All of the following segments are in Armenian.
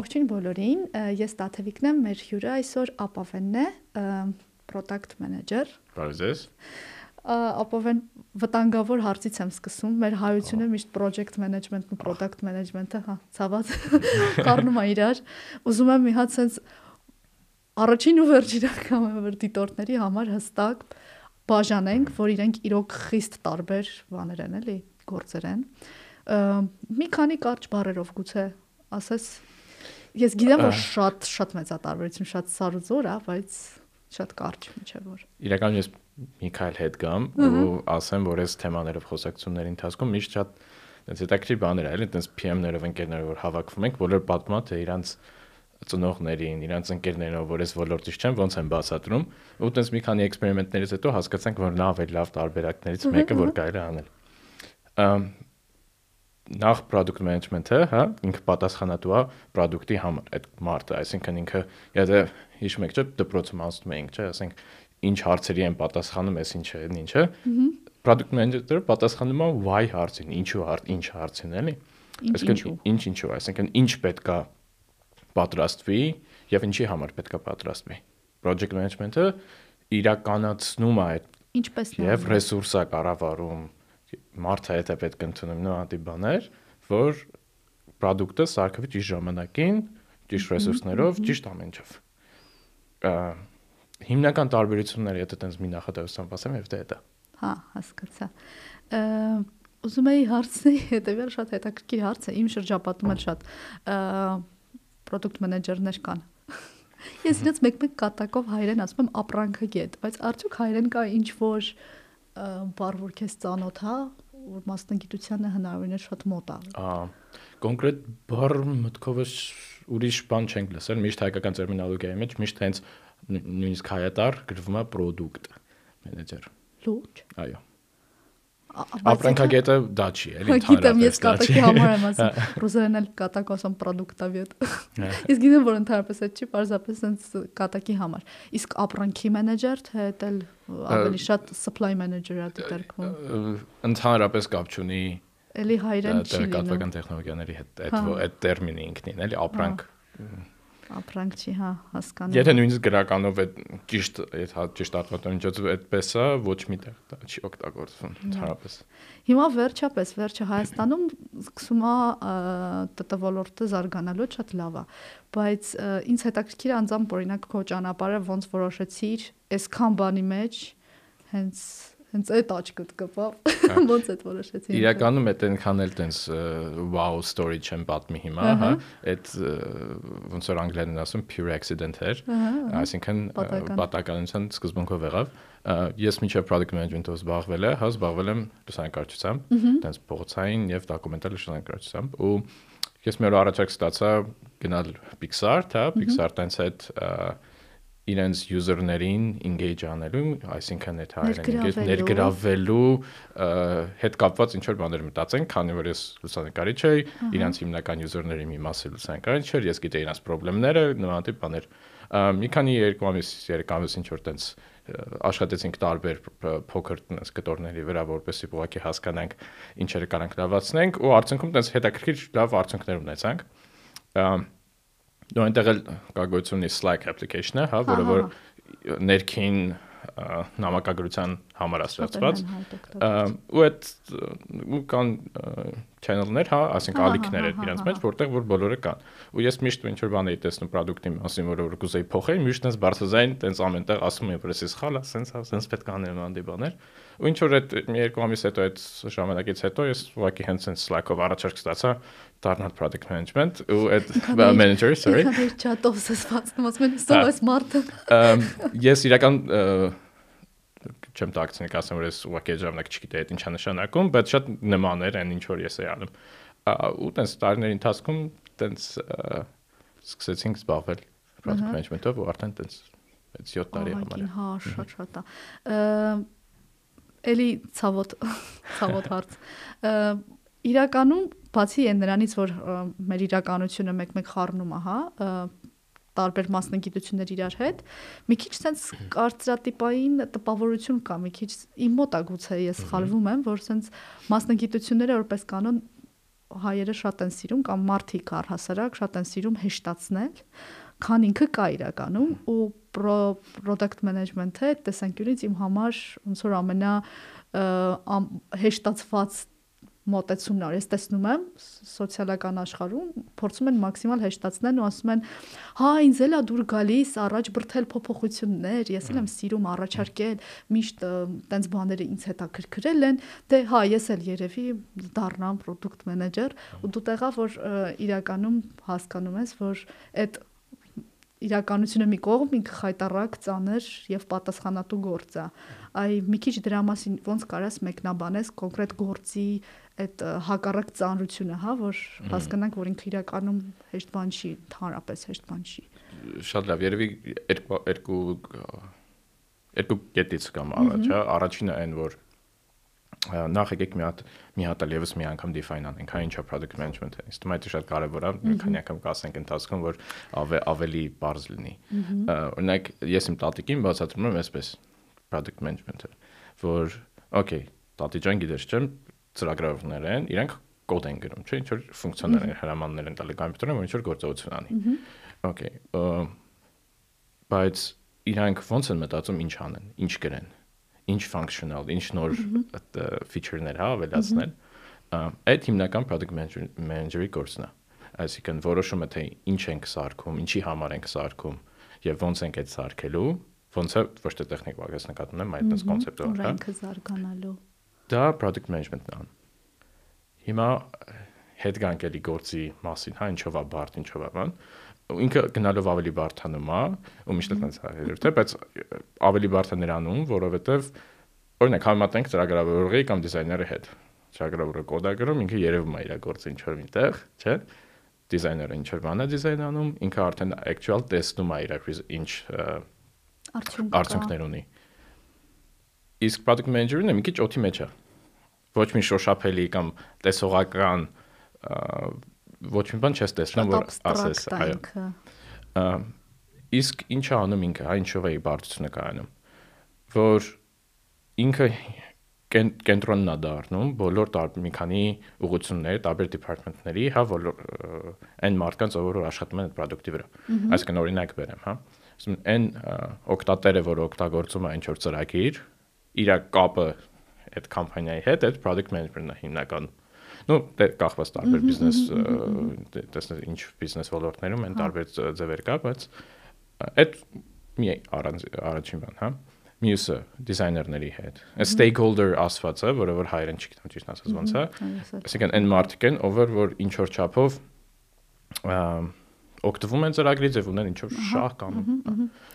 Ողջույն բոլորին։ Ես Տաթևիկն եմ, մեր հյուրը այսօր Ապավենն է, product manager։ Բարեզես։ Ապավեն վտանգավոր հարցից եմ սկսում։ Մեր հայությունը միշտ project management-ն ու product management-ը, հա, ցաված կառնում է իրար։ Ուզում եմ մի հատ sense առաջին ու վերջին անգամ որ դիտորդների համար հստակ բաժանենք, որ իրենք իրոք խիստ տարբեր բաներ են, էլի, գործեր են։ Մի քանի կարճ բառերով գուցե ասես ես գիտեմ որ շատ շատ մեծ է տարբերություն, շատ սարուզոր է, բայց շատ կարճ միջև որ։ Իրականում ես Միքայել հետ գամ ու ասեմ, որ այս թեմաներով խոսակցությունների ընթացքում միշտ շատ այնց հետաքրքիր բաներ ա, էլի, այնց PM-ներով ընկերներով որ հավաքվում ենք, բոլոր պատմա թե իրանց ծնողներին, իրանց ընկերներով, որ այս ոլորտից չեն, ոնց են բացատրում, ու տենց մի քանի էքսպերիմենտներից հետո հասկացանք, որ նա ավելի լավ տարբերակներից մեկը որ կարելի է անել նախ product management-ը, հա, ինքը պատասխանատու է product-ի համար, այդ մարդը, այսինքն ինքը, եթե հիշում եք, չէ, դպրոցում անցնում էինք, չէ, ասենք ինչ հարցերի են պատասխանում, էս ինչ է, ինչը։ Product manager-ը պատասխանում է why հարցին, ինչու հարց, ինչ հարցին, էլի։ Այսինքն ինչ ինչու, այսինքն ինչ պետքա պատրաստվի եւ ինչի համար պետքա պատրաստվի։ Project management-ը իրականացնում է այդ ինչպես եւ ռեսուրսա կառավարում մարդը է պետք ընդունում նոանտի բաներ, որ product-ը սարքվի ճիշտ ժամանակին, ճիշտ ռեսուրսներով, ճիշտ ամենչով։ Հիմնական տարբերությունները, եթե տենց մի նախադասությամբ ասեմ, եւ դա է դա։ Հա, հասկացա։ Ուզում էի հարցնեի, հետեւյալ շատ հետաքրքիր հարց է, իմ շրջապատում էլ շատ product manager-ներ կան։ Ես ինձ մեկ-մեկ կատակով հայերեն ասում եմ ապրանքագետ, բայց արդյոք հայերեն կա ինչ որ բառ որ քեզ ծանոթ հա որ մասնագիտությանը հնարավորին է շատ մոտ է ահա կոնկրետ բառ մտքովս ուրիշ բան չենք լսել միշտ հայկական տերմինոլոգիայի մեջ միշտ հենց նույնիսկ հայատար գրվում է product manager լուրջ այո Ապրանքագետը դա չի, էլի ընդհանրապես։ Գիտեմ, ես կատակի համար եմ ասում։ Ռուսերեն էլ կատակ ասում product-ավիդ։ Ես գիտեմ, որ ընդհանրապես այդ չի, պարզապես sense կատակի համար։ Իսկ ապրանքի մենեջեր թե դա ավելի շատ supply manager-ա դիտարկվում։ Ընդհանրապես կապ չունի Էլի հայրեն չի լինում։ Տեղեկատվական տեխնոլոգիաների հետ այդ այդ տերմինը ինքնին, էլի ապրանք ապրանք չի, հա, հասկանում։ Եթե նույնիսկ գրականով է ճիշտ, այդ հա ճիշտ արտադրամիջոցով այդպես է, ոչ միտեղ դա չի օգտագործվում ընդհանրապես։ Հիմա վերջապես, վերջը Հայաստանում սկսում է ՏՏ ոլորտը զարգանալու շատ լավ է, բայց ինձ հետաքրքիր անձամբ օրինակ քո ճանապարհը ոնց որոշեցիր այսքան բանի մեջ հենց հենց այդ աչքդ կպավ հա։ ոնց այդ որոշեցին իրականում այդ այնքան էլ տենց wow story չեմ պատմի հիմա հա այդ ոնց որ անգլերեն ասում pure accident էր այսինքն պատականության սկզբունքով եղավ ես միջև product management-ով զբաղվել եմ հա զբաղվել եմ լուսանկարչությամբ տենց փողոցային եւ դոկումենտալ լուսանկարչությամբ ու ես մի օր առաջարկ ստացա գնալ Pixar, հա Pixar տենց այդ իրենց user-ներին engage անելու, այսինքն այդ հայերեն ներգրավելու հետ կապված ինչ որ բաներ մտածենք, քանի որ ես լուսանկարիչ էի, իրենց հիմնական user-ների մի մասը լուսանկարիչ էր, ես գիտեի իրենց խնդիրները, նման տիպ բաներ։ Մի քանի երկու ամիս, երեք ամիս ինչ որ տենց աշխատեցինք տարբեր փոքր տես կտորների վրա, որպեսզի ուղղակի հասկանանք ինչերը կարանք լավացնենք ու արդյունքում տես հետաքրքիր լավ արդյունքներ ունեցանք դու այնտեղ էլ կա գոյություն Slack application-ը, հա, որը որ ներքին նամակագրության համար ասացված ու այդ ու կան channel-ներ, հա, ասենք ալիքներ են իրենց մեջ, որտեղ որ բոլորը կան։ Ու ես միշտ ինչ որ բան էի տեսնում product-ի մասին, որը որ կուզեի փոխել, միշտ այնպես բարձրազայն, այնպես ամենտեղ ասում եմ, որ էս սխալ է, սենց, սենց պետք է անեմ անդի բաներ։ Ու ինչ որ այդ երկու ամիս հետո այդ ժամանակից հետո ես ուղղակի հենց սենց Slack-ով առաջարկ ստացա դառնալ product management ու այդ manager, sorry։ chat-ով սսվածնում ասում են, «Սո էս մարդը»։ Ես իրական չեմ տակցնիկ ասեմ, որ ես ուղղակի ժամանակ չգիտեի այդ ինչա նշանակում, բայց շատ նման էր այն ինչ որ ես էի անում։ Ու տենց տարիների ընթացքում տենց սկսեցինք զբաղվել product management-ով ու արդեն տենց 6-7 տարի համար։ Հա, շատ շատ է։ Էլի ցավոտ ցավոտ հարց։ Իրականում բացի այն նրանից, որ մեր իրականությունը մեկ-մեկ խառնում է, հա, տարբեր մասնագիտություններ իրար հետ, մի քիչ sense կարծրատիպային տպավորություն կա, մի քիչ իմ մոտ է գուցե ես սխալվում եմ, որ sense մասնագիտությունները որպես կանոն հայերը շատ են սիրում կամ մարդիկ առհասարակ շատ են սիրում հեշտացնել, քան ինքը կա իրականում ու product management-ը այդ տեսանկյունից իմ համար ոնց որ ամենա հեշտացված մոտեցումն ար։ Ես տեսնում եմ սոցիալական աշխարհում փորձում են մաքսիմալ հեշտացնել ու ասում են, հա ինձ էլա դուր գալիս առաջ բրթել փոփոխություններ, ես էլ եմ սիրում առաջարկել, միշտ տենց բաները ինձ հետաքրքրել են, դե հա ես էլ երևի դառնամ product manager ու դու տեղա որ իրականում հասկանում ես, որ այդ իրականությունը մի կողմ ինքը խայտարակ, ծանր եւ պատասխանատու գործ է։ Այ մի քիչ դրա մասին ոնց կարաս մեկնաբանես կոնկրետ գործի այդ հակառակ ծանրությունը, հա, որ հասկանանք, որ ինքը իրականում հեշտ բան չի, ընդհանրապես հեշտ բան չի։ Շատ լավ, երևի երկու երկու երկու կետից կամ առաջ, հա, առաջինը այն, որ նախ եկեք մի հատ մի հատ էլ եւս մի անգամ define անենք, հա ինչա product management-ը։ Իսկ դա շատ կարեւոր է, քանի անգամ կասենք ընթացքում, որ ավելի բարձ լինի։ Օրինակ, ես իմ տատիկին բացատրում եմ այսպես product management-ը, որ okay, տատի ջան գիտես չեմ, ծրագրավորներ են, իրենք կոդ են գրում, չէ՞, ինչ որ ֆունկցիաներ են, հրամաններ են տալի կոմպյուտերին, որ ինչ որ գործողություն անի։ Okay։ Բայց իրանք ոնց են մտածում ինչ անեն, ինչ գրեն, ինչ functional, ինչ նոր feature-ներ հա ավելացնել։ Այդ հիմնական product manager-ի գործն է։ Այսինքն որոշումը թե ինչ ենք սարքում, ինչի համար ենք սարքում եւ ոնց ենք այդ սարքելու, ոնց է ոչ թե տեխնիկ բաղես նկատում եմ, այդպես կոնցեպտով, հա։ Ուրենքը զարգանալու դա product management-ն է։ Հիմա հետ գանք էլի գործի մասին, հա, ինչով է բարդ, ինչով է բան ինքը գնալով ավելի բարթանում է ու միշտ այդպես հարերուրդ է, բայց ավելի բարդ է նրանում, որովհետև օրինակ համատենք ծրագրավորողի կամ դիզայների հետ։ Ծրագրավորը կոդ է գրում, ինքը երևում է իր գործը ինչ որ միտեղ, չէ՞։ Դիզայները ինչ որ բան է դիզայնանում, ինքը արդեն actual տեսնում է իր ինչ արդյունքներ ունի։ Իսկ product manager-ը մի քիչ օթի մեջ է ոչ մի շոշափելի կամ տեսողական ոչ մի բան չես տեսնում որ ասես այո իսկ ինչ է անում ինքը հա ինչով է բարդությունը կայանում որ ինքը կենտրոնն է դառնում բոլոր մի քանի ուղություններ, տարբեր դիպարտմենտների, հա, բոլոր այն մարդկանց, ով որ աշխատում են այդ product-ի վրա։ Այսինքն օրինակ բերեմ, հա։ Ասում են օկտատերը, որ օգտագործում է ինչ որ ծրագիր, իր կապը այդ կամպանիայի հետ այդ product management-ն է հիմնական նո դե կախված տարբեր բիզնես տեսնես ինչ բիզնես ոլորտներում են տարբեր ձևեր կա բայց այդ մի առաջին բան հա մյուսը դիզայներների հետ այդ stakeholder ասվածը որը որ հայերեն չգիտեմ ճիշտ ասած ոնց է այսինքն այն մարդիկ են ով որ ինչ որ չափով օգտվում են ծրագրից եւ ունեն ինչ որ շահ կամ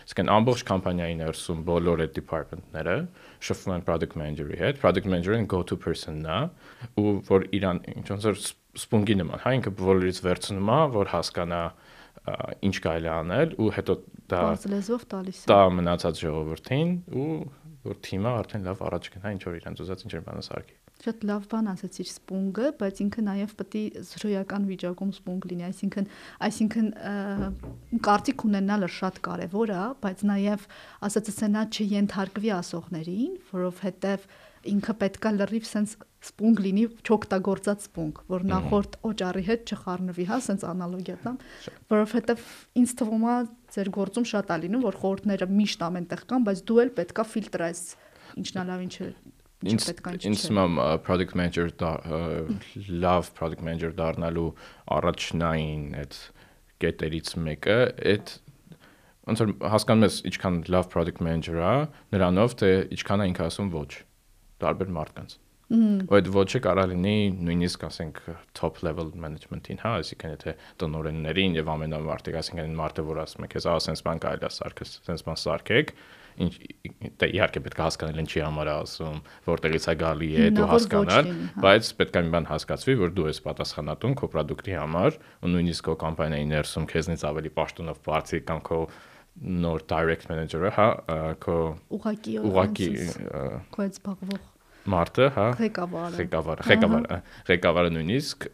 իսկ այն ամբողջ կամպանիայի ներսում բոլոր այդ department-ները շփվում են product manager-ի հետ product manager-ը go to person-ն է ու որ իրան ինչ որ սպունգի նման հա ինքը բոլորից վերցնում է որ հասկանա ինչ կարելի անել ու հետո դա լեզվով տալիս է դա մնացած ժողովրդին ու որ թիմը արդեն լավ առաջ գնա ինչ որ իրենց ուզած ինչ որ բանը սարքի Շատ լավ բան ասացիր սպունգը, բայց ինքը նաև պետք է զրոյական վիճակում սպունգ լինի, այսինքն այսինքն կարծիք ունենալը շատ կարևոր է, բայց նաև ասածս նա չենթարկվի ասողներին, որովհետև ինքը պետքա լրիվ սենց սպունգ լինի չօգտագործած սպունգ, որ նախորդ օճառի հետ չխառնվի, հա, սենց անալոգիա տամ, որովհետև ինձ թվում է ձեր գործում շատ է լինում, որ խորհուրդները միշտ ամենտեղ կան, բայց դու էլ պետքա ֆիլտրես ինչն է լավ, ինչը է ինձ մամ product manager լավ product manager դառնալու առաջնային այդ կետերից մեկը այդ ոնց որ հասկանում ես ինչքան լավ product manager-ա նրանով թե ինչքան է ինքը ասում ոչ տարբեր մարդկանց Ու այդ ոչը կարող լինի նույնիսկ ասենք top level management-ին, հա, այսինքն եթե տնօրեններին եւ ամենամարտիկ, այսինքն այն մարդը, որ ասում է, քեզ ահա sense բան կարելի է սարքես, sense բան սարքեք, ինչ դե իհարկե պետք է հասկանալ ինչի համար ասում, որտեղից է գալի է դու հասկանալ, հա։ բայց պետք է մի բան հասկացվի, որ դու ես պատասխանատուն քո product-ի համար ու նույնիսկ քո կամպանիայի ներսում քեզնից ավելի պաշտոնով բարձի կամ քո նոր direct manager-ը, հա, քո ուղակի ուղակի քո այդ զբաղվող մարդը, հա, ղեկավարը, ղեկավարը, ղեկավարը նույնիսկ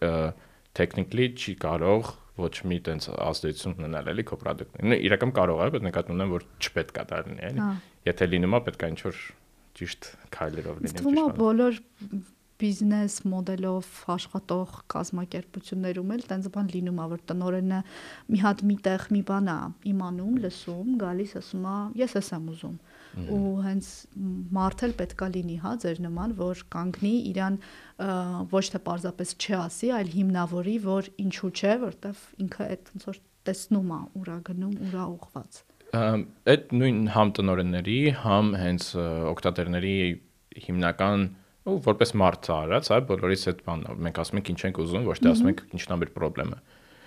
technically չի կարող ոչ մի տենց ազդեցություն ունենալ էլի քո product-ին։ Իրական կարող է, բայց նկատում ունեմ, որ չպետք է դա լինի, էլի։ Եթե լինում է, պետք է ինչ-որ ճիշտ քայլերով լինի։ Ստվում է բոլոր բիզնես մոդելով աշխատող կազմակերպություններում էլ տենց բան լինում է, որ տնորենը մի հատ միտեղ մի բան է իմանում, լսում, գալիս ասում է, ես էս եմ ուզում ու հենց մարդել պետքա լինի, հա, ձեր նման, որ կանգնի իրան ոչ թե պարզապես չասի, այլ հիմնավորի, որ ինչու չէ, որտեվ ինքը այդ ոնց որ տեսնում է, ուրա գնում, ուրա ուղված այդ նույն համ տնորենների, համ հենց օկտատերների հիմնական ու որպես մարդ արած, այ բոլորիս այդ բանն մենք ասում ենք ինչ ենք ուզում, ոչ թե ասում ենք ինչն է մեր խնդրեմը։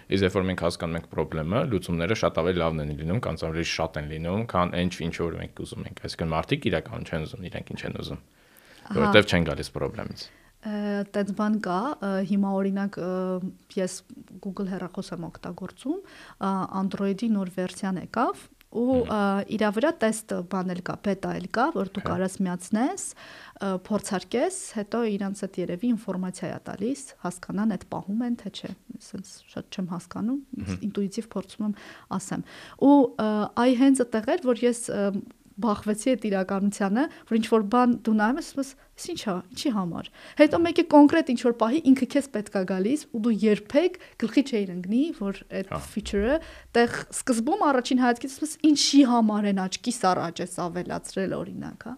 Իսկ երբ որ մենք հասկանում ենք խնդրեմը, լուծումները շատ ավելի լավն են լինում, կամ ավելի շատ են լինում, քան այն ինչ որ մենք ուզում ենք։ Այսինքն մարդիկ իրական չեն ուզում, իրենք ինչ են ուզում։ Որովհետև չեն գալիս խնդրեմից տենց բան կա հիմա օրինակ ես Google հեռախոս եմ օգտագործում Android-ի նոր վերսիան եկավ ու իրա վրա տեստ բան էլ կա, բետա էլ կա, որ դու կարաս միացնես, փորձարկես, հետո իրանց այդ երևի ինֆորմացիա է տալիս, հասկանան այդ պահում են թե չէ։ Սենց շատ չեմ հասկանում, ինտուիտիվ փորձում եմ ասեմ։ Ու այ հենց այդտեղ էր, որ ես բախվեցի այդ իրականությանը, որ ինչ որ բան դու նայում ես, ասես, «Ինչ ինչա, ինչի համար»։ Հետո մեկը կոնկրետ ինչ որ պահի ինքը քեզ պետքա գալիս ու դու երբեք գլխի չէիր ընկնի, որ այդ feature-ը տեղ սկզբում առաջին հայացքից ասես ինչի համար են աչքիս առաջ էս ավելացրել օրինակ, հա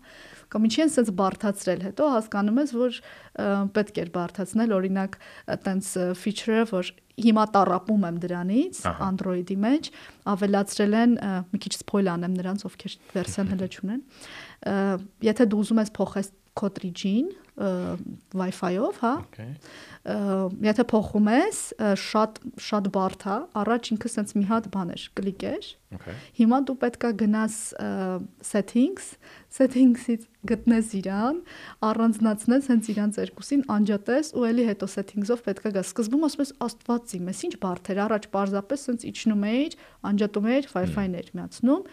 կամ ինչի են sense բարթացրել հետո հասկանում ես որ պետք էր բարթացնել օրինակ այտենց feature-ը որ հիմա տարապում եմ դրանից Android-ի մեջ ավելացրել են մի քիչ սփոյլ անեմ նրանց ովքեր վերսիան հələ չունեն եթե դու ուզում ես փոխես 3G-ին Wi-Fi-ով, հա։ Okay. Եթե փոխում ես, շատ շատ բարդ է, առաջ ինքը սենց մի հատ բան էր, կլիկեր։ Okay։ Հիմա դու պետքա գնաս settings, settings-ից գտնես իրան, առանձնացնես հենց իրանց երկուսին, անջատես ու էլի հետո settings-ով պետքա գաս։ Սկզբում ասում ես աստված իմ, ես ինչ բարդ էր, առաջ parzapes սենց իջնում էիր, անջատում էիր, Wi-Fi-ներ միացնում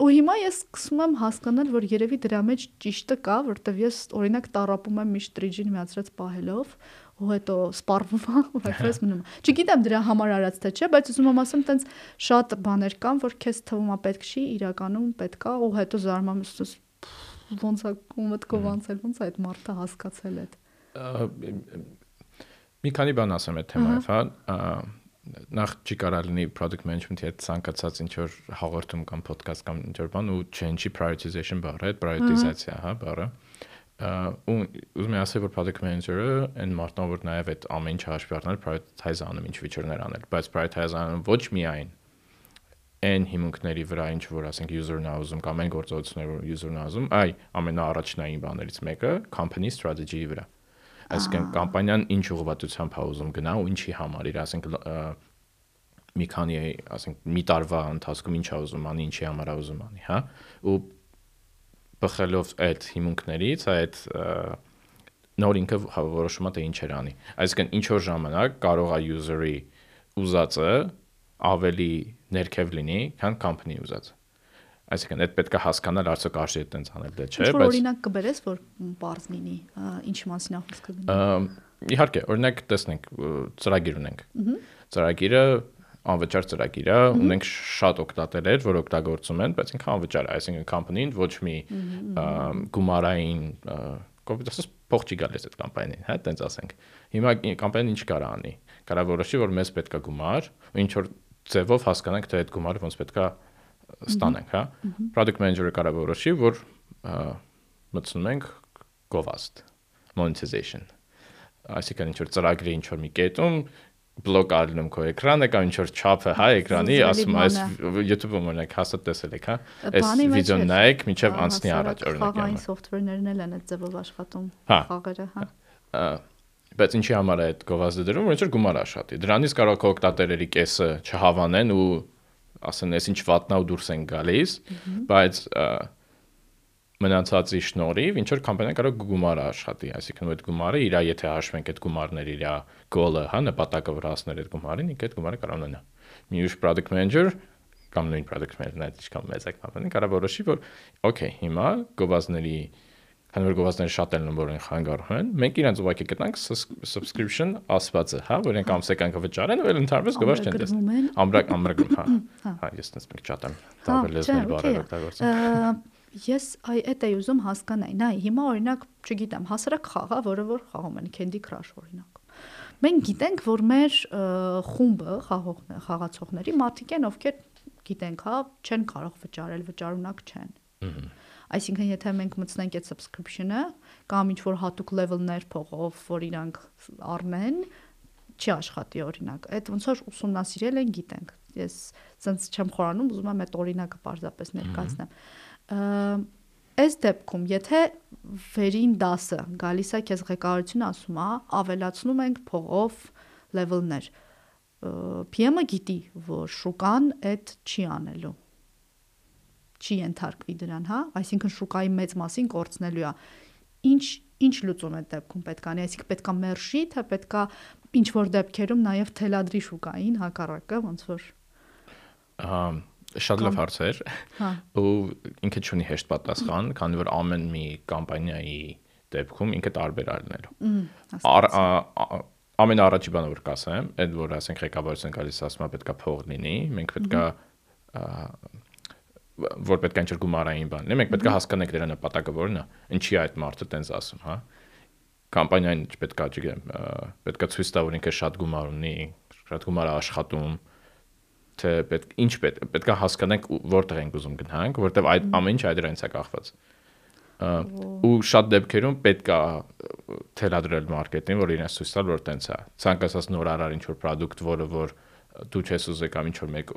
ու հիմա ես սկսում եմ հասկանալ, որ երևի դրա մեջ ճիշտը կա, որտեվ ես օրինակ տարապում եմ միշտ 3G-ին միացրած պահելով, ու հետո սպառվում է ու այդպես մնում։ Չգիտեմ դրա համար արած թե չէ, բայց ուզում եմ ասեմ, տենց շատ բաներ կան, որ քեզ թվում է պետք չի, իրականում պետք է ու հետո զարմանում ես ոնց է մտքով անցել, ոնց է այդ մարդը հասկացել այդ։ Մի քանի բան ասեմ այդ թեմայով, հա նախ չի կարա լինի product management-ի հետ ցանկացած ինչ որ հաղորդում կամ podcast կամ ինչ որ բան ու change prioritization բառը, այդ prioritization, հա, բառը։ Ա ու ուզում եմ ասել որ product manager-ը այն մարդն որ նաև այդ ամեն ինչ հաշվի առնել prioritize անում ինչ feature-ներ անել բայց prioritize անում ոչ միայն այն հիմունքների վրա ինչ որ ասենք user-ն է ուզում կամ այն գործողությունները որ user-ն է ուզում այ ամենաառաջնային բաներից մեկը company strategy-ի վրա այսինքն կամպանիան ինչ ուղղվածությամբ է ուզում գնա ու ինչի համար իր ասենք մի քանի ասենք մի տարվա ընթացքում ինչ է ուզում անի ինչի համար է ուզում անի հա ու բխելով այդ հիմունքներից, այդ նոր ինքը որոշում է թե ինչ էր անի։ Այսինքն ինչ որ ժամանակ կարող է user-ի ուզածը ավելի ներքև լինի, քան company ուզածը։ Այսինքն այդ պետք է հասկանալ արդյոք արժի այդտենց անել դե չէ, բայց օրինակ կբերես որ բարձ լինի, ինչ մասին է խոսքը գնում։ Իհարկե, օրինակ տեսնենք ծրագիր ունենք։ Ծրագիրը անվճար ծրագիր է, ունենք շատ օգտատերեր, որ օգտագործում են, բայց ինքը անվճար է, այսինքն company-ին ոչ մի գումարային կոպիտասս փող չի գալիս այդ կամպանիային, հա, տենց ասենք։ Հիմա կամպանիան ինչ կարա անի։ Կարա որոշի, որ մեզ պետքա գումար, ու ինչ որ ձևով հասկանանք, թե այդ գումարը ոնց պետքա ստանանք, հա։ Product manager-ը կարա որոշի, որ մտցնում ենք գովաստ monetization այսինքն ինչ որ ծրագրի ինչ որ մի կետում բլոկ ալնում քո էկրանը կամ ինչ որ չափը հա էկրանի ասում այս YouTube-ում օրինակ հաստատ տեսել եք հա այս վիդեոն նայեք միջև անցնի առաջ օրինակ խաղային սոֆթվերներն էլ են այդ ձևով աշխատում խաղերը հա բայց ինչի համար է այդ գովազդը դրում ինչ որ գումար աշխատի դրանից կարող քո օկտատերերի կեսը չհավանեն ու ասեն այս ինչ վատնա ու դուրս են գալիս բայց մնացածի շնորհիվ ինչ որ կամպանիան կարող գումարը աշխատի, այսինքն այդ գումարը իր եթե հաշվենք այդ գումարները իր գոլը, հա, նպատակը վրա հասնել այդ գումարին, ինքը այդ գումարը կարող ունենա։ ուրիշ product manager կամ նույն product manager-ն այդ ինչքան մեծ է կամպանիան կարող որոշի, որ okay, հիմա գովազների քանի որ գովազները շատ են որ են խանգարում են, մենք իրենց ուղակի գտանք subscription ասվածը, հա, որ իրենք ամսական կվճարեն ու ընդհանրապես գովազ չեն տեսնում։ Ամրակ ամրագրում, հա։ Հա, ես տես մեկ չատեմ, դավելես մեր բարերը օգտագործում ես այ այդ էի ուզում հասկանալ։ Նայ, հիմա օրինակ, չգիտեմ, հասարակ խաղա, որը որ խաղում են Candy Crush օրինակ։ Մենք գիտենք, որ մեր խումբը խաղացողների մարդիկ են, ովքեր գիտենք, հա, չեն կարող վճարել, վճարունակ չեն։ Այսինքն, եթե մենք մտցնենք այդ subscription-ը կամ ինչ որ հատուկ level-ներ փողով, որ իրանք առնեն, չի աշխատի օրինակ։ Այդ ոնց որ ուսումնասիրել են, գիտենք։ Ես ցենց չեմ խորանում, ուզում եմ այդ օրինակը պարզապես ներկայացնեմ այս դեպքում եթե վերին դասը գալիս է քեզ ղեկավարությունը ասում է ավելացնում ենք փողով level-ներ PM-ը գիտի որ շուկան այդ չի անելու չի ենթարկվի դրան հա այսինքն շուկայի մեծ մասին կորցնելու է ինչ ինչ լուծում է դեպքում պետք անի այսինքն պետքա մերժի թե պետքա ինչ որ դեպքերում նաև թելադրի շուկային հակառակը ոնց որ հա շատ լավ հարց էր։ Հա։ Ու ինքը չունի հեշտ պատասխան, քանի որ ամեն մի կամպանիայի դեպքում ինքը տարբեր արնել։ Ամեն առաջի բանը որ կասեմ, այդ որ ասենք ղեկավարությունը գալիս ասում է պետքա փող լինի, մենք պետքա որ պետք է ինչ-որ գումարային բան լինի, մենք պետք է հասկանանք դրա նպատակը որն է, ինչի է այդ մարդը տենց ասում, հա։ Կամպանիան չպետք է, չգիտեմ, պետք է ցույց տա, որ ինքը շատ գումար ունի, շատ գումար է աշխատում, թե պետք ինչ պետք պետք է հասկանանք որտեղ ենք ուզում գնանք, որտեղ այդ ամեն ինչ այդ դրանից է կախված։ ու շատ դեպքերում պետք է թելադրել մարքեթինգ, որ իրենց ցույց տալ, որ տենց է։ Ցանկացած նոր արար ինչ որ product, որը որ դու չես ուզել կամ ինչ որ մեկ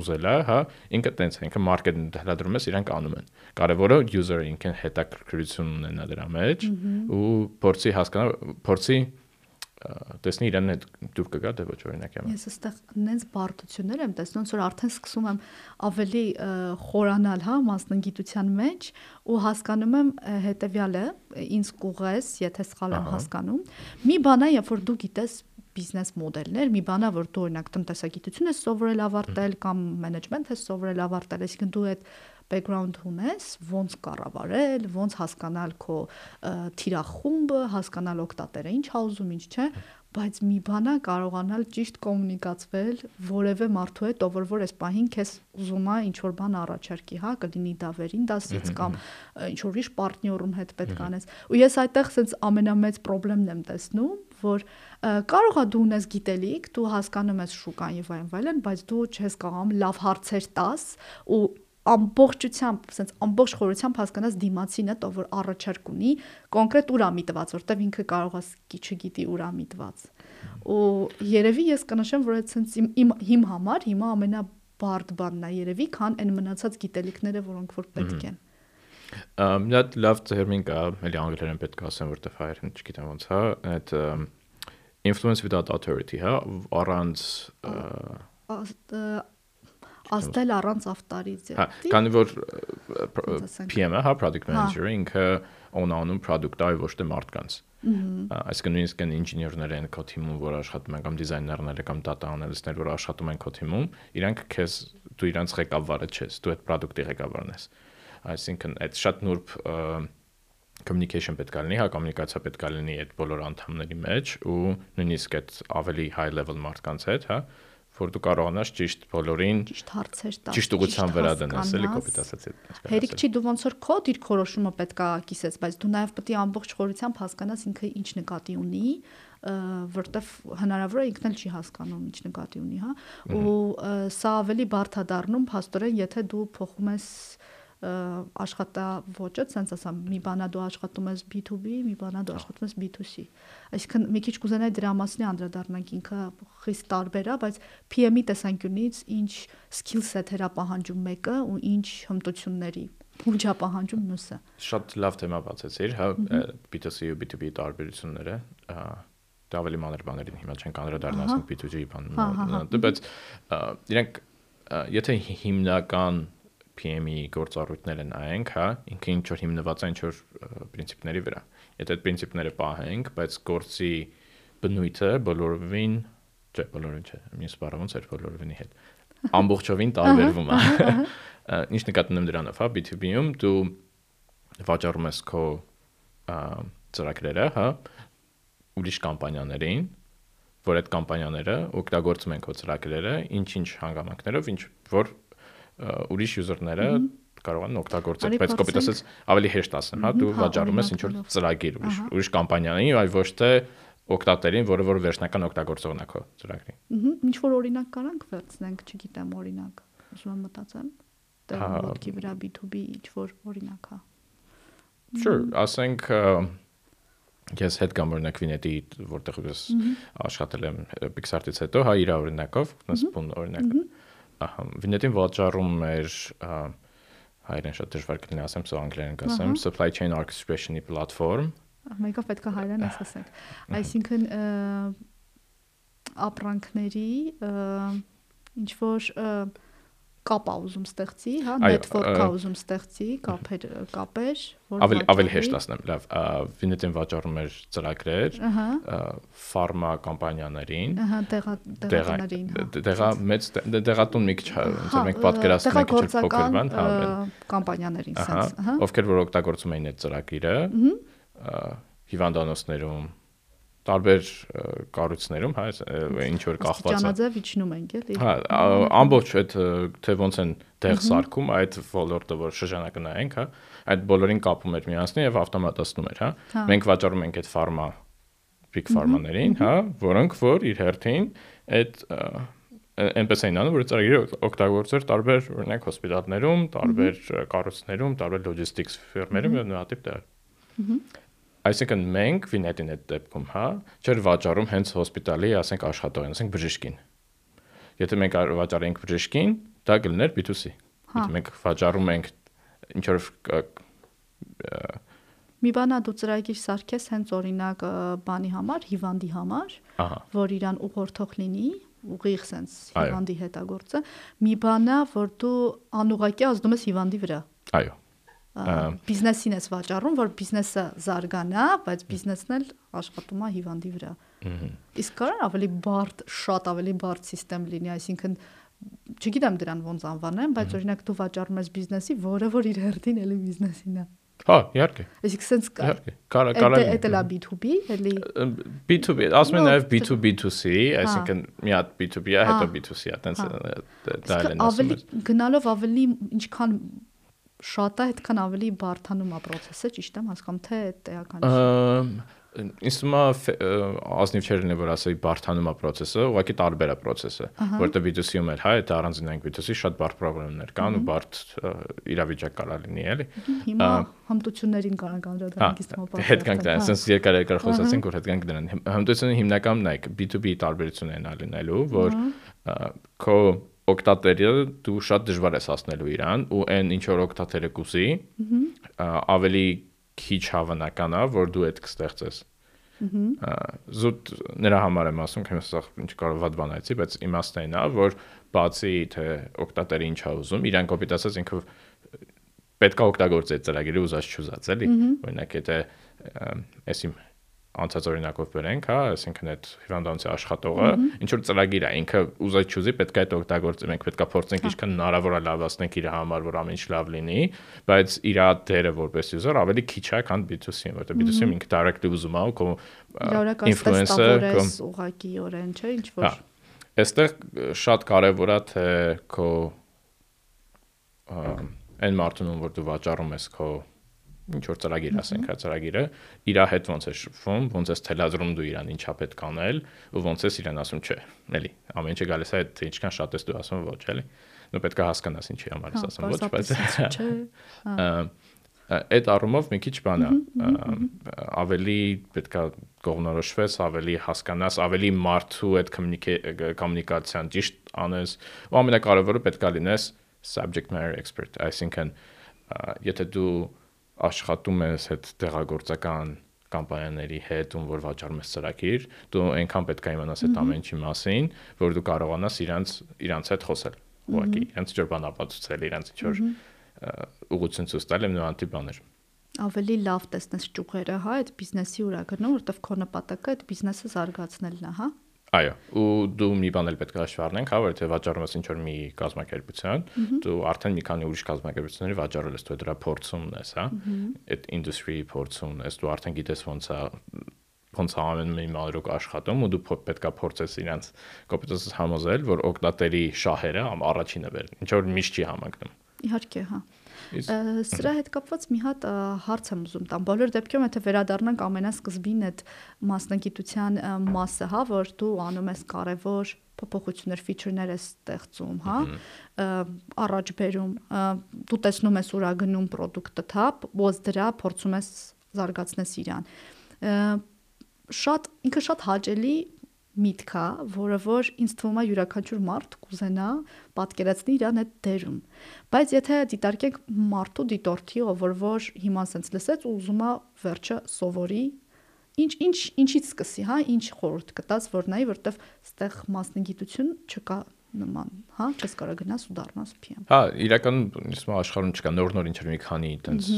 ուզել է, հա, ինքը տենց է, ինքը մարքեթինգ թելադրում ես, իրանք անում են։ Կարևորը user-ը ինքն հետաքրքրություն ունենա դրա մեջ ու փորձի հասկանալ, փորձի տեսնի իրեն հետ դուր կգա դե ոչ օրինակ եմ ես այստեղ նենց բարդություններ եմ տեսնում ոնց որ արդեն սկսում եմ ավելի խորանալ հա մասնագիտության մեջ ու հասկանում եմ հետեւյալը ինձ կուղես եթե սխալ եմ հասկանում մի բան է երբ որ դու գիտես բիզնես մոդելներ, մի բանա որ դու օրինակ տնտեսագիտություն ես սովորել ավարտել կամ մենեջմենթ ես սովորել ավարտել, այսինքն դու այդ background ունես, ոնց կառավարել, ոնց հասկանալ քո թիրախումբը, հասկանալ օկտատերը ինչ ա ուզում, ինչ չէ, բայց մի բանա կարողանալ ճիշտ կոմունիկացվել որևէ մարդու հետ, ով որ այս պահին քեզ ուզում է ինչ որ բան առաջարկի, հա, կլինի դա վերին դասից կամ ինչ որ իշ պարտներում հետ պետք անես։ Ու ես այդտեղ sense ամենամեծ խնդրեմն եմ տեսնում, որ կարող է դու ունես գիտելիք, դու հասկանում ես շուկան եւ այլն, այլն, բայց դու չես կարողam լավ հարցեր տաս ու ամբողջությամբ, ասենց ամբողջ խորությամբ հասկանաս դիմացինը, ով որ առաջարկ ունի, կոնկրետ ուրա միտված, որտեվ ինքը կարող է չգիտի ուրա միտված։ Ու երևի ես կնշեմ, որ այսենց իմ, իմ հիմ համար հիմա ամենաբարդ բանն է երևի, քան այն մնացած գիտելիքները, որոնք որ պետք են։ Մի հատ լավ տերմին կա, էլի անգլերեն պետք է ասեմ, որտեվ հայերեն չգիտեմ ոնց, հա, այդ influence without authority, հա, առանց ազդել առանց ավտարիզի։ Հա, քանի որ PM-ը, հա, product հա։ manager-ը ինքը օնանում product-ը ոչ թե մարդկանց։ Այսինքն նույնիսկ այն ինժեներներ են քո թիմում, որ աշխատում են կամ դիզայներները կամ data analyst-ներ, որ աշխատում են քո թիմում, իրանք քեզ դու իրանց ղեկավարը չես, դու այդ product-ի ղեկավարն ես։ Այսինքն այդ շատ նուրբ communication պետք է լինի, հա կոմունիկացիա պետք է լինի այդ բոլոր անդամների մեջ ու նույնիսկ այդ ավելի high level մարդկանց հետ, հա որ դու կարողանաս ճիշտ բոլորին ճիշտ հարցեր տալ, ճիշտ ուղղությամբ վրա դնես, էլի կոպիտ ասացի։ Հերիք չի դու ոնց որ քո դիրքորոշումը պետքա կիսես, բայց դու նաև պետք է ամբողջ խորությամբ հասկանաս ինքը ինչ նկատի ունի, որտեվ հնարավոր է ինքն էլ չի հասկանում ինչ նկատի ունի, հա։ Ու սա ավելի բարդ է դառնում, փաստորեն, եթե դու փոխում ես աշխատավոճը, ցենց ասամ, մի բանա դու աշխատում ես B2B, մի բանա դու աշխատում ես B2C։ Այսինքն մի քիչ կուզենայի դրա մասին անդրադառնանք, ինքը խիստ տարբեր է, բայց PM-ի տեսանկյունից ինչ skill set-եր է պահանջում մեկը ու ինչ հմտությունների ուժ է պահանջում մյուսը։ Շատ լավ թեմա բացեցիր, հա, B2C ու B2B տարբերությունները, դա ավելի մանր բաներին հիմա չենք անդրադառնա, ասենք B2G բան, հա, հա, հա։ բայց իրենք եթե հիմնական PM-ի գործառույթները նայենք, հա, ինքը ինչ որ հիմնված է ինչ որ princip-ների վրա։ Եթե այդ princip-ները պահենք, բայց գործի բնույթը բոլորովին, չէ, բոլորովին չէ, մյուս բառը ոնց էր բոլորովինի հետ ամբողջովին տարբերվում է։ Ինչ նկատում եմ դրանով, հա, B2B-ում դու վաճառում ես քո ծրագրերը, հա, ուրիշ կամպանիաներին, որ այդ կամպանիաները օգտագործում են քո ծրագրերը, ինչ-ինչ հանգամանքներով, ինչ որ ուրիշ user-ները կարողանան օգտագործել, բայց կոպիտ ասած ավելի հեշտ ասեմ, հա, դու վաճառում ես ինչ որ ծրագիր, ուրիշ ուրիշ կամպանիայի, այլ ոչ թե օգտատերին, որը որ վերջնական օգտագործողն է քո ծրագրի։ Ահա, ինչ որ օրինակ կարանք վերցնենք, չգիտեմ, օրինակ։ Ուզում եմ մտածեմ։ Դե ոտքի վրա B2B ինչ որ օրինակ հա։ Sure, ասենք ես հետ կամ օրինակ Վինետի որտեղ ես աշխատել եմ Pixar-ից հետո, հա իր օրինակով, նսպուն օրինակ։ Ահա, Վինետին վաճառում էր հայերեն շատ դժվար կլինի ասեմ, սա անգլերեն կասեմ, supply chain orchestration-ի պլատֆորմ։ Մեկը պետք է հայերեն ասենք։ Այսինքն ապրանքների ինչ որ կապ ա ուզում ստեղծի, հա, network ա ուզում ստեղծի, կապեր, կապեր, որ ավելի ավելի հեշտ ասնեմ, լավ, Վինետին վաճառում էր ծրագրեր, ֆարմա կամպանիաներին, ահա, տեղատներին, հա։ Տեղա մեծ տեղատուն մի քիչ, ոնց որ մենք պատկերացնում ենք ինչ փոքր բան, հա, կամպանիաներին, sense, ահա, ովքեր որ օգտագործում էին այդ ծրագիրը, հիվանդանոցներում տարբեր կառույցներում, հա, ինչ որ կախված է։ Ճանաձև իջնում ենք, էլի։ Հա, ամբողջ այդ թե ոնց են տեղ սարքում այդ ոլորտը, որ շրջանակնայենք, հա, այդ բոլորին կապում էր միասին եւ ավտոմատացնում էր, հա։ հա։ Մենք վաճառում ենք այդ ֆարմա big pharma-ներին, հա, որոնք որ իր հերթին այդ այնպես էին անում, որ ծրագիրը օգտագործեր տարբեր օրինակ հոսպիտալներում, տարբեր կառույցներում, տարբեր logistics ֆիրմերում եւ նույնատիպ տեղ։ Ահա Այսինքն մենք Վինետին այդ դեպքում, հա, չէր վաճառում հենց հոսպիտալի, ասենք աշխատողին, ասենք բժիշկին։ Եթե մենք վաճառենք բժիշկին, դա կլիներ B2C։ հա։ Եթե մենք վաճառում ենք ինչ որ Մի բանա դու ծրագիր սարքես հենց օրինակ բանի համար, հիվանդի համար, որ իրան ուղղորդող լինի, ուղիղ sense հիվանդի հետ է գործը։ Մի բանա, որ դու անուղակի ազդում ես հիվանդի վրա։ Այո բիզնեսին ես վաճառում, որ բիզնեսը զարգանա, բայց բիզնեսն էլ աշխատում է հիվանդի վրա։ Իսկ կարա ավելի բարդ, շատ ավելի բարդ համակարգ լինի, այսինքն չգիտեմ դրան ոնց անվանեմ, բայց օրինակ դու վաճառում ես բիզնեսի, որը որ իր հերթին էլի բիզնեսին է։ Հա, իհարկե։ Իսկ sense կա։ Իհարկե։ Կարա կարա։ Դա դա B2B, էլի։ B2B, ասում են նաև B2B2C, այսինքն մի հատ B2B-ա, հետո B2C-ա, տենց դա էլ են ասում։ Ավելի գնալով ավելի ինչքան շատ է, այդքան ավելի բարթանում է process-ը, ճիշտ եմ հասկանում, թե տեղական է։ Ինձ թվում է ազնիվ չէր լինի որ ասեի բարթանում է process-ը, ուղղակի տարբեր է process-ը, որտեղ B2C-ում էլ հա, այդ առանձնային B2C շատ բարդ պրոբլեմներ կան ու բարդ իրավիճակ կարա լինի, էլի։ Հիմա հմտություններին կարող անդրադառնանք իսկ մոտ։ Հետ կանք դրան, sense երկար երկար խոսացինք, որ հետ կանք դրան։ Հմտությունը հիմնականում նայեք B2B տարբերությունն է լինելու, որ քո օկտատերը դու շատ դժվար ես հասնելու իրան ու այն ինչ որ օկտատերը կուսի ավելի քիչ հավանական է որ դու այդ կստեղծես զուտ նրա համար եմ ասում քեմ սա ինչ կարող վատ բան այցի բայց իմաստն է որ բացի թե օկտատերը ինչ է ուզում իրան կոպիտ ասած ինքը պետքա օգտագործի այդ ծրագիրը ուզած չուզած էլի օրինակ եթե էս իմ անցած օրինակով բերենք, հա, այսինքն այդ հիվանդանոցի աշխատողը ինչ որ ծրագիր է, ինքը ուզած չուզի պետք է այդ օգտագործի, մենք պետք է փորձենք հա։ ինչքան հնարավոր է լավացնենք իր համար, որ ամեն ինչ լավ լինի, բայց իր դերը որպես user ավելի քիչ է, քան B2C-ին, որտեղ B2C-ին ինքը directly ուզում է ու influencer կամ ուղղակիորեն, չէ, ինչ որ։ Հա։ Այստեղ շատ կարևոր է թե քո այն մարդուն, որ դու վաճառում ես քո ինչ որ ծրագիր ասենք, հա ծրագիրը իր հետ ոնց է շփվում, ոնց է թելադրում դու իրան ինչա պետք անել ու ոնց է իրան ասում, չէ, էլի, ամեն ինչը գալիս է այդ ինչքան շատ ես դու ասում ոչ, էլի։ Նու պետք է հասկանաս ինչի համար ես հա, ասում, ոչ, բայց չէ։ Այդ առումով մի քիչ բան է, ավելի պետքա կողնորոշվես, ավելի հասկանաս, ավելի մարդու այդ կոմունիկացիան ճիշտ անես, ու ամենակարևորը պետքա լինես subject matter expert, այսինքն եթե դու աշխատում ես այդ տեղագործական կամպանիաների հետ, ում որ վաճառում ես ծրագիր, դու այնքան պետք է իմանաս այդ ամեն ինչի մասին, որ դու կարողանաս իրանց իրանց հետ խոսել։ Ուղղակի, իրանց ինչ որ բան ապացուցել, իրանց ինչ որ ուղղություն ցույց տալ եմ նորանտի բաներ ավելի լավ տեսնես ճյուղերը, հա, այդ բիզնեսի ուրա գնում, որովհետև քո նպատակը այդ բիզնեսը զարգացնելն է, հա։ Այո, ու դու մի բան էլ պետք է հաշվի առնենք, հա, որ եթե վաճառում ես ինչ-որ մի կազմակերպության, դու արդեն մի քանի ուրիշ կազմակերպությունների վաճառել ես, դու դրա փորձումն ես, հա, այդ industry փորձումն ես, դու արդեն գիտես ոնց է ոնց ամեն մի մանրուկ աշխատում ու դու պետքա փորձես իրանց կոպիտոսս համոզել, որ օկտատերի շահերը առաջինը բեր, ինչ որ միշտ չի համակնում։ Իհարկե, հա։ Սրա հետ կապված մի հատ հարց եմ ուզում տամ։ Բոլոր դեպքերում եթե վերադառնանք ամենասկզբին այդ մասնագիտության մասը, հա, որ դու անում ես կարևոր փոփոխություններ, feature-ներ ես ստեղծում, հա, առաջ բերում, դու տեսնում ես ուրա գնում product-ը, հա, ոնց դրա փորձում ես զարգացնես իրան։ Շատ ինքը շատ հաճելի միտք է, որը որ ինձ թվում է յուրաքանչյուր մարդ կուզենա պատկերացնի իրան այդ դերում։ Բայց եթե դիտարկենք մարդու դիտորդի, ով որ որ հիմա sense լսեց ու ուզում է վերջը սովորի, ինչ ինչ ինչից սկսի, հա, ինչ խորհուրդ կտած, որ նայի, որտեվ ստեղ մասնագիտություն չկա նման, հա, չես կարող գնաս ու դառնաս PM։ Հա, իրականում իսկ աշխարհում չկա նոր-նոր ինչ-որ մի քանի այտենց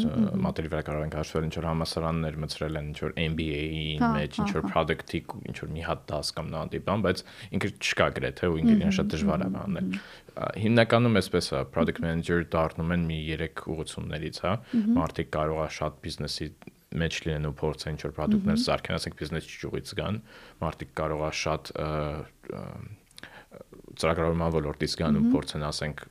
մատերի վրա կարող ենք հաշվել ինչ-որ համասարաններ մցրել են ինչ-որ MBA-ի հա, մեջ, հա, ինչ-որ հա։ product-ի ինչ-որ մի հատ դաս կամ նանտի բան, բայց ինքը չկա գրեթե ու ինքը շատ դժվար է անել։ Հիմնականում էսպես է, product manager դառնում են մի 3 ուղղություններից, հա։ Մարդիկ կարող է շատ բիզնեսի մեջ լինեն ու փորձեն ինչ-որ product-ներ սարքեն, ասենք բիզնես ճյուղից գան, մարդիկ կարող է շատ ծրագրավորման ոլորտից գան ու փորձեն ասենք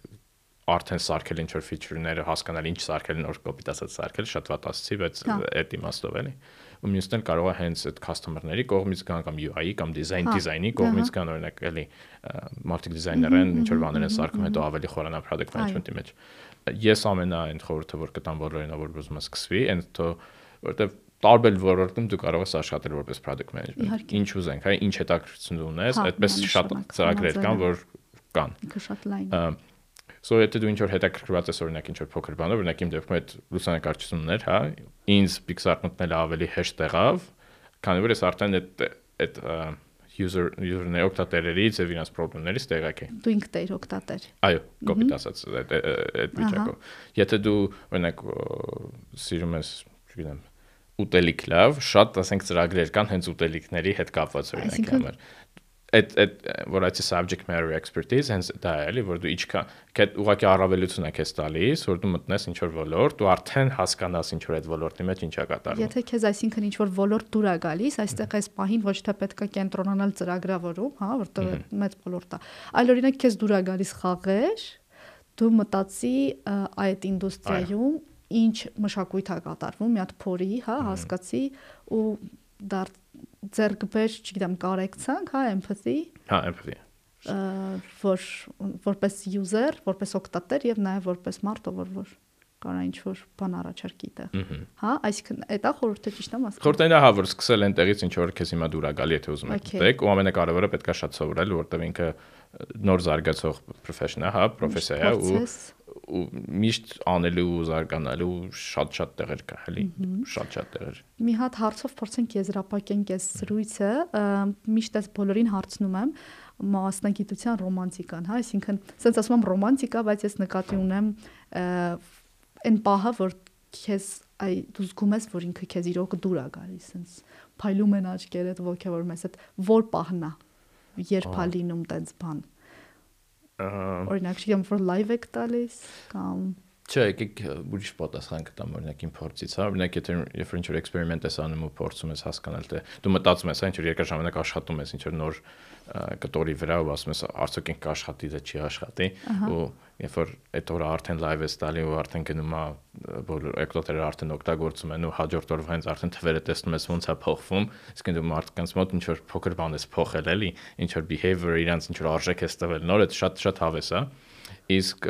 արդեն սարքել ինչ որ feature-ները, հասկանալ ինչ սարքել, նոր կոպիտ ասած սարքել, շատ վատ ասացի, բայց հա։ այդ իմաստով էլի։ Ու մյուսն էլ կարող է հենց այդ customer-ների կողմից գան կամ UI-ի կամ design design-ի կողմից գան օրինակ էլի մարդիկ դիզայներ են, ինչ որ բաներ են սարքում, հետո ավելի խորանա product management-ի մեջ։ Ես ամենա այն խորհուրդը որ կտամ բոլորին, որ ուզում է սկսվի, այն թո որտեվ տարբեր ոլորտում դու կարող ես աշխատել որպես product manager։ Ինչ ուզենք, հա, ինչ հետաքրքրություն ունես, հա, այդպես շատ ծրագրեր կան, որ կան։ Ինքը շատ լայն։ So եթե դու ինչ որ հետաքրքրված ես օրինակ ինչ որ փոքր բանով, օրինակ իմ դեպքում այդ լուսանկարչությունն էր, հա, ինձ Pixar մտնելը ավելի հեշտ եղավ, քանի որ ես արդեն այդ այդ user user-ների օգտատերերից եւ իրենց խնդիրներից տեղակ է։ Դու ինքդ ես օգտատեր։ Այո, կոպիտ ասած այդ այդ վիճակով։ Եթե դու օրինակ սիրում ես, չգիտեմ, ուտելիք լավ, շատ ասենք ծրագրեր կան հենց ուտելիքների հետ կապված օրինակ համար այդ այդ որ այդ subject matter expertise հենց դա է էլի որ դու ինչքան կետ ուղակի առավելություն է քեզ տալիս որ դու մտնես ինչ որ ոլորտ ու արդեն հասկանաս ինչ որ այդ ոլորտի մեջ ինչա կատարվում եթե քեզ այսինքն ինչ որ ոլորտ դուր է գալիս այստեղ այս պահին ոչ թե պետք է կենտրոնանալ ծրագրավորում հա որտեղ մեծ ոլորտ է այլ օրինակ քեզ դուր է գալիս խաղեր դու մտածի այդ ինդուստրիայում ինչ մշակույթ է կատարվում, մի հատ փորի, հա, հասկացի ու դար ձերբեր, չգիտեմ, կարեկցանք, հա, empathy։ Հա, empathy որ որպես user, որպես օգտատեր եւ նաեւ որպես մարդ, ով որ կարա ինչ որ բան առաջարկի տեղ։ Հա, այսինքն դա խորհուրդը ճիշտ է մասը։ Խորհուրդն է հա, որ սկսել այնտեղից ինչ որ քեզ հիմա դուր է գալի, եթե ուզում եք դեք, ու ամենակարևորը պետքա շատ սովորել, որտեղ ինքը նոր զարգացող profession է, հա, պրոֆեսիա է ու ու միշտ անելու ու զարգանալու շատ-շատ տեղեր կա, էլի, շատ-շատ տեղեր։ Մի հատ հարցով փորձենք եզրափակենք այս զրույցը, միշտ այս բոլորին հարցնում եմ մասնագիտության ռոմանտիկան, հա, այսինքն, ասենց ասում եմ ռոմանտիկա, բայց ես նկատի ունեմ այն պահը, որ քեզ այ դու զգում ես, որ ինքը քեզ իրոք դուր է գալիս, ասենց փայլում են աչքերդ, ոգևորում ես, այդ որ պահն է, երբ է լինում տենց բան։ Օրինակ, չգիտեմ, որ live եք տալիս կամ Չէ, եկեք ուրիշ պատասխան կտամ օրինակ իմ փորձից, հա, օրինակ եթե երբ ինչ որ էքսպերիմենտ ես անում ու փորձում ես հասկանալ, թե դու մտածում ես, հա, ինչ որ երկար ժամանակ աշխատում ես ինչ որ նոր կտորի վրա ու ասում ես արդյոք ինքը աշխատի դա չի աշխատի ու երբ որ այդ օրը արդեն լայվ ես տալի ու արդեն գնում է բոլոր էկտոտերը արդեն օգտագործում են ու հաջորդ օրվա հենց արդեն թվերը տեսնում ես ոնց է փոխվում իսկ դու մարդկանց մոտ ինչ որ փոքր բան ես փոխել էլի ինչ որ behavior իրանց ինչ որ արժեք ես տվել նոր այդ շատ շատ հավես է իսկ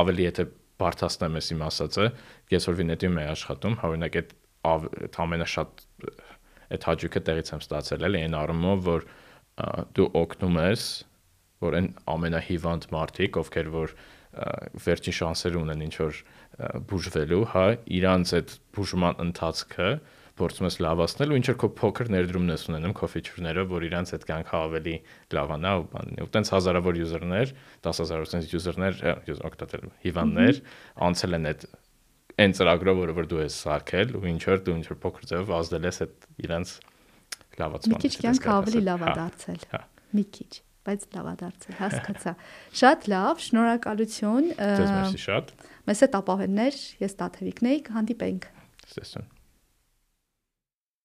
ավելի եթե բարթացնեմ ես իմ ասածը ես որ վինետիում եմ աշխատում օրինակ այդ այդ ամենաշատ այդ հաճույքը տեղից եմ ստացել էլի այն առումով որ դու օգնում ես որ այն ամենահիվանդ մարդիկ ովքեր որ վերջին շանսեր ունեն ինչ որ բուժվելու, հա, իրանց այդ բուժման ընթացքը փորձում ես լավացնել ու ինչ որ քո փոքր ներդրումն ես ունենում քո ֆիչուրներով, որ իրանց այդ կյանքը ավելի լավանա ու բան։ Ու տենց հազարավոր յուզերներ, 10000 տենց յուզերներ, յուզեր օգտատեր հիվանդներ անցել են այդ այն ծրագրով, որը որ դու ես սարքել ու ինչ որ դու ինչ որ փոքր ձևով ազդել ես այդ իրանց լավացման։ Մի քիչ կյանքը ավելի լավ է հա, դարձել։ Հա։ Մի քիչ բայց լավ է դարձել, հասկացա։ Շատ լավ, շնորհակալություն։ Ձեզ մերսի շատ։ Մեծ է տապավեններ, ես Տաթևիկն եի, կհանդիպենք։ Ստեսուն։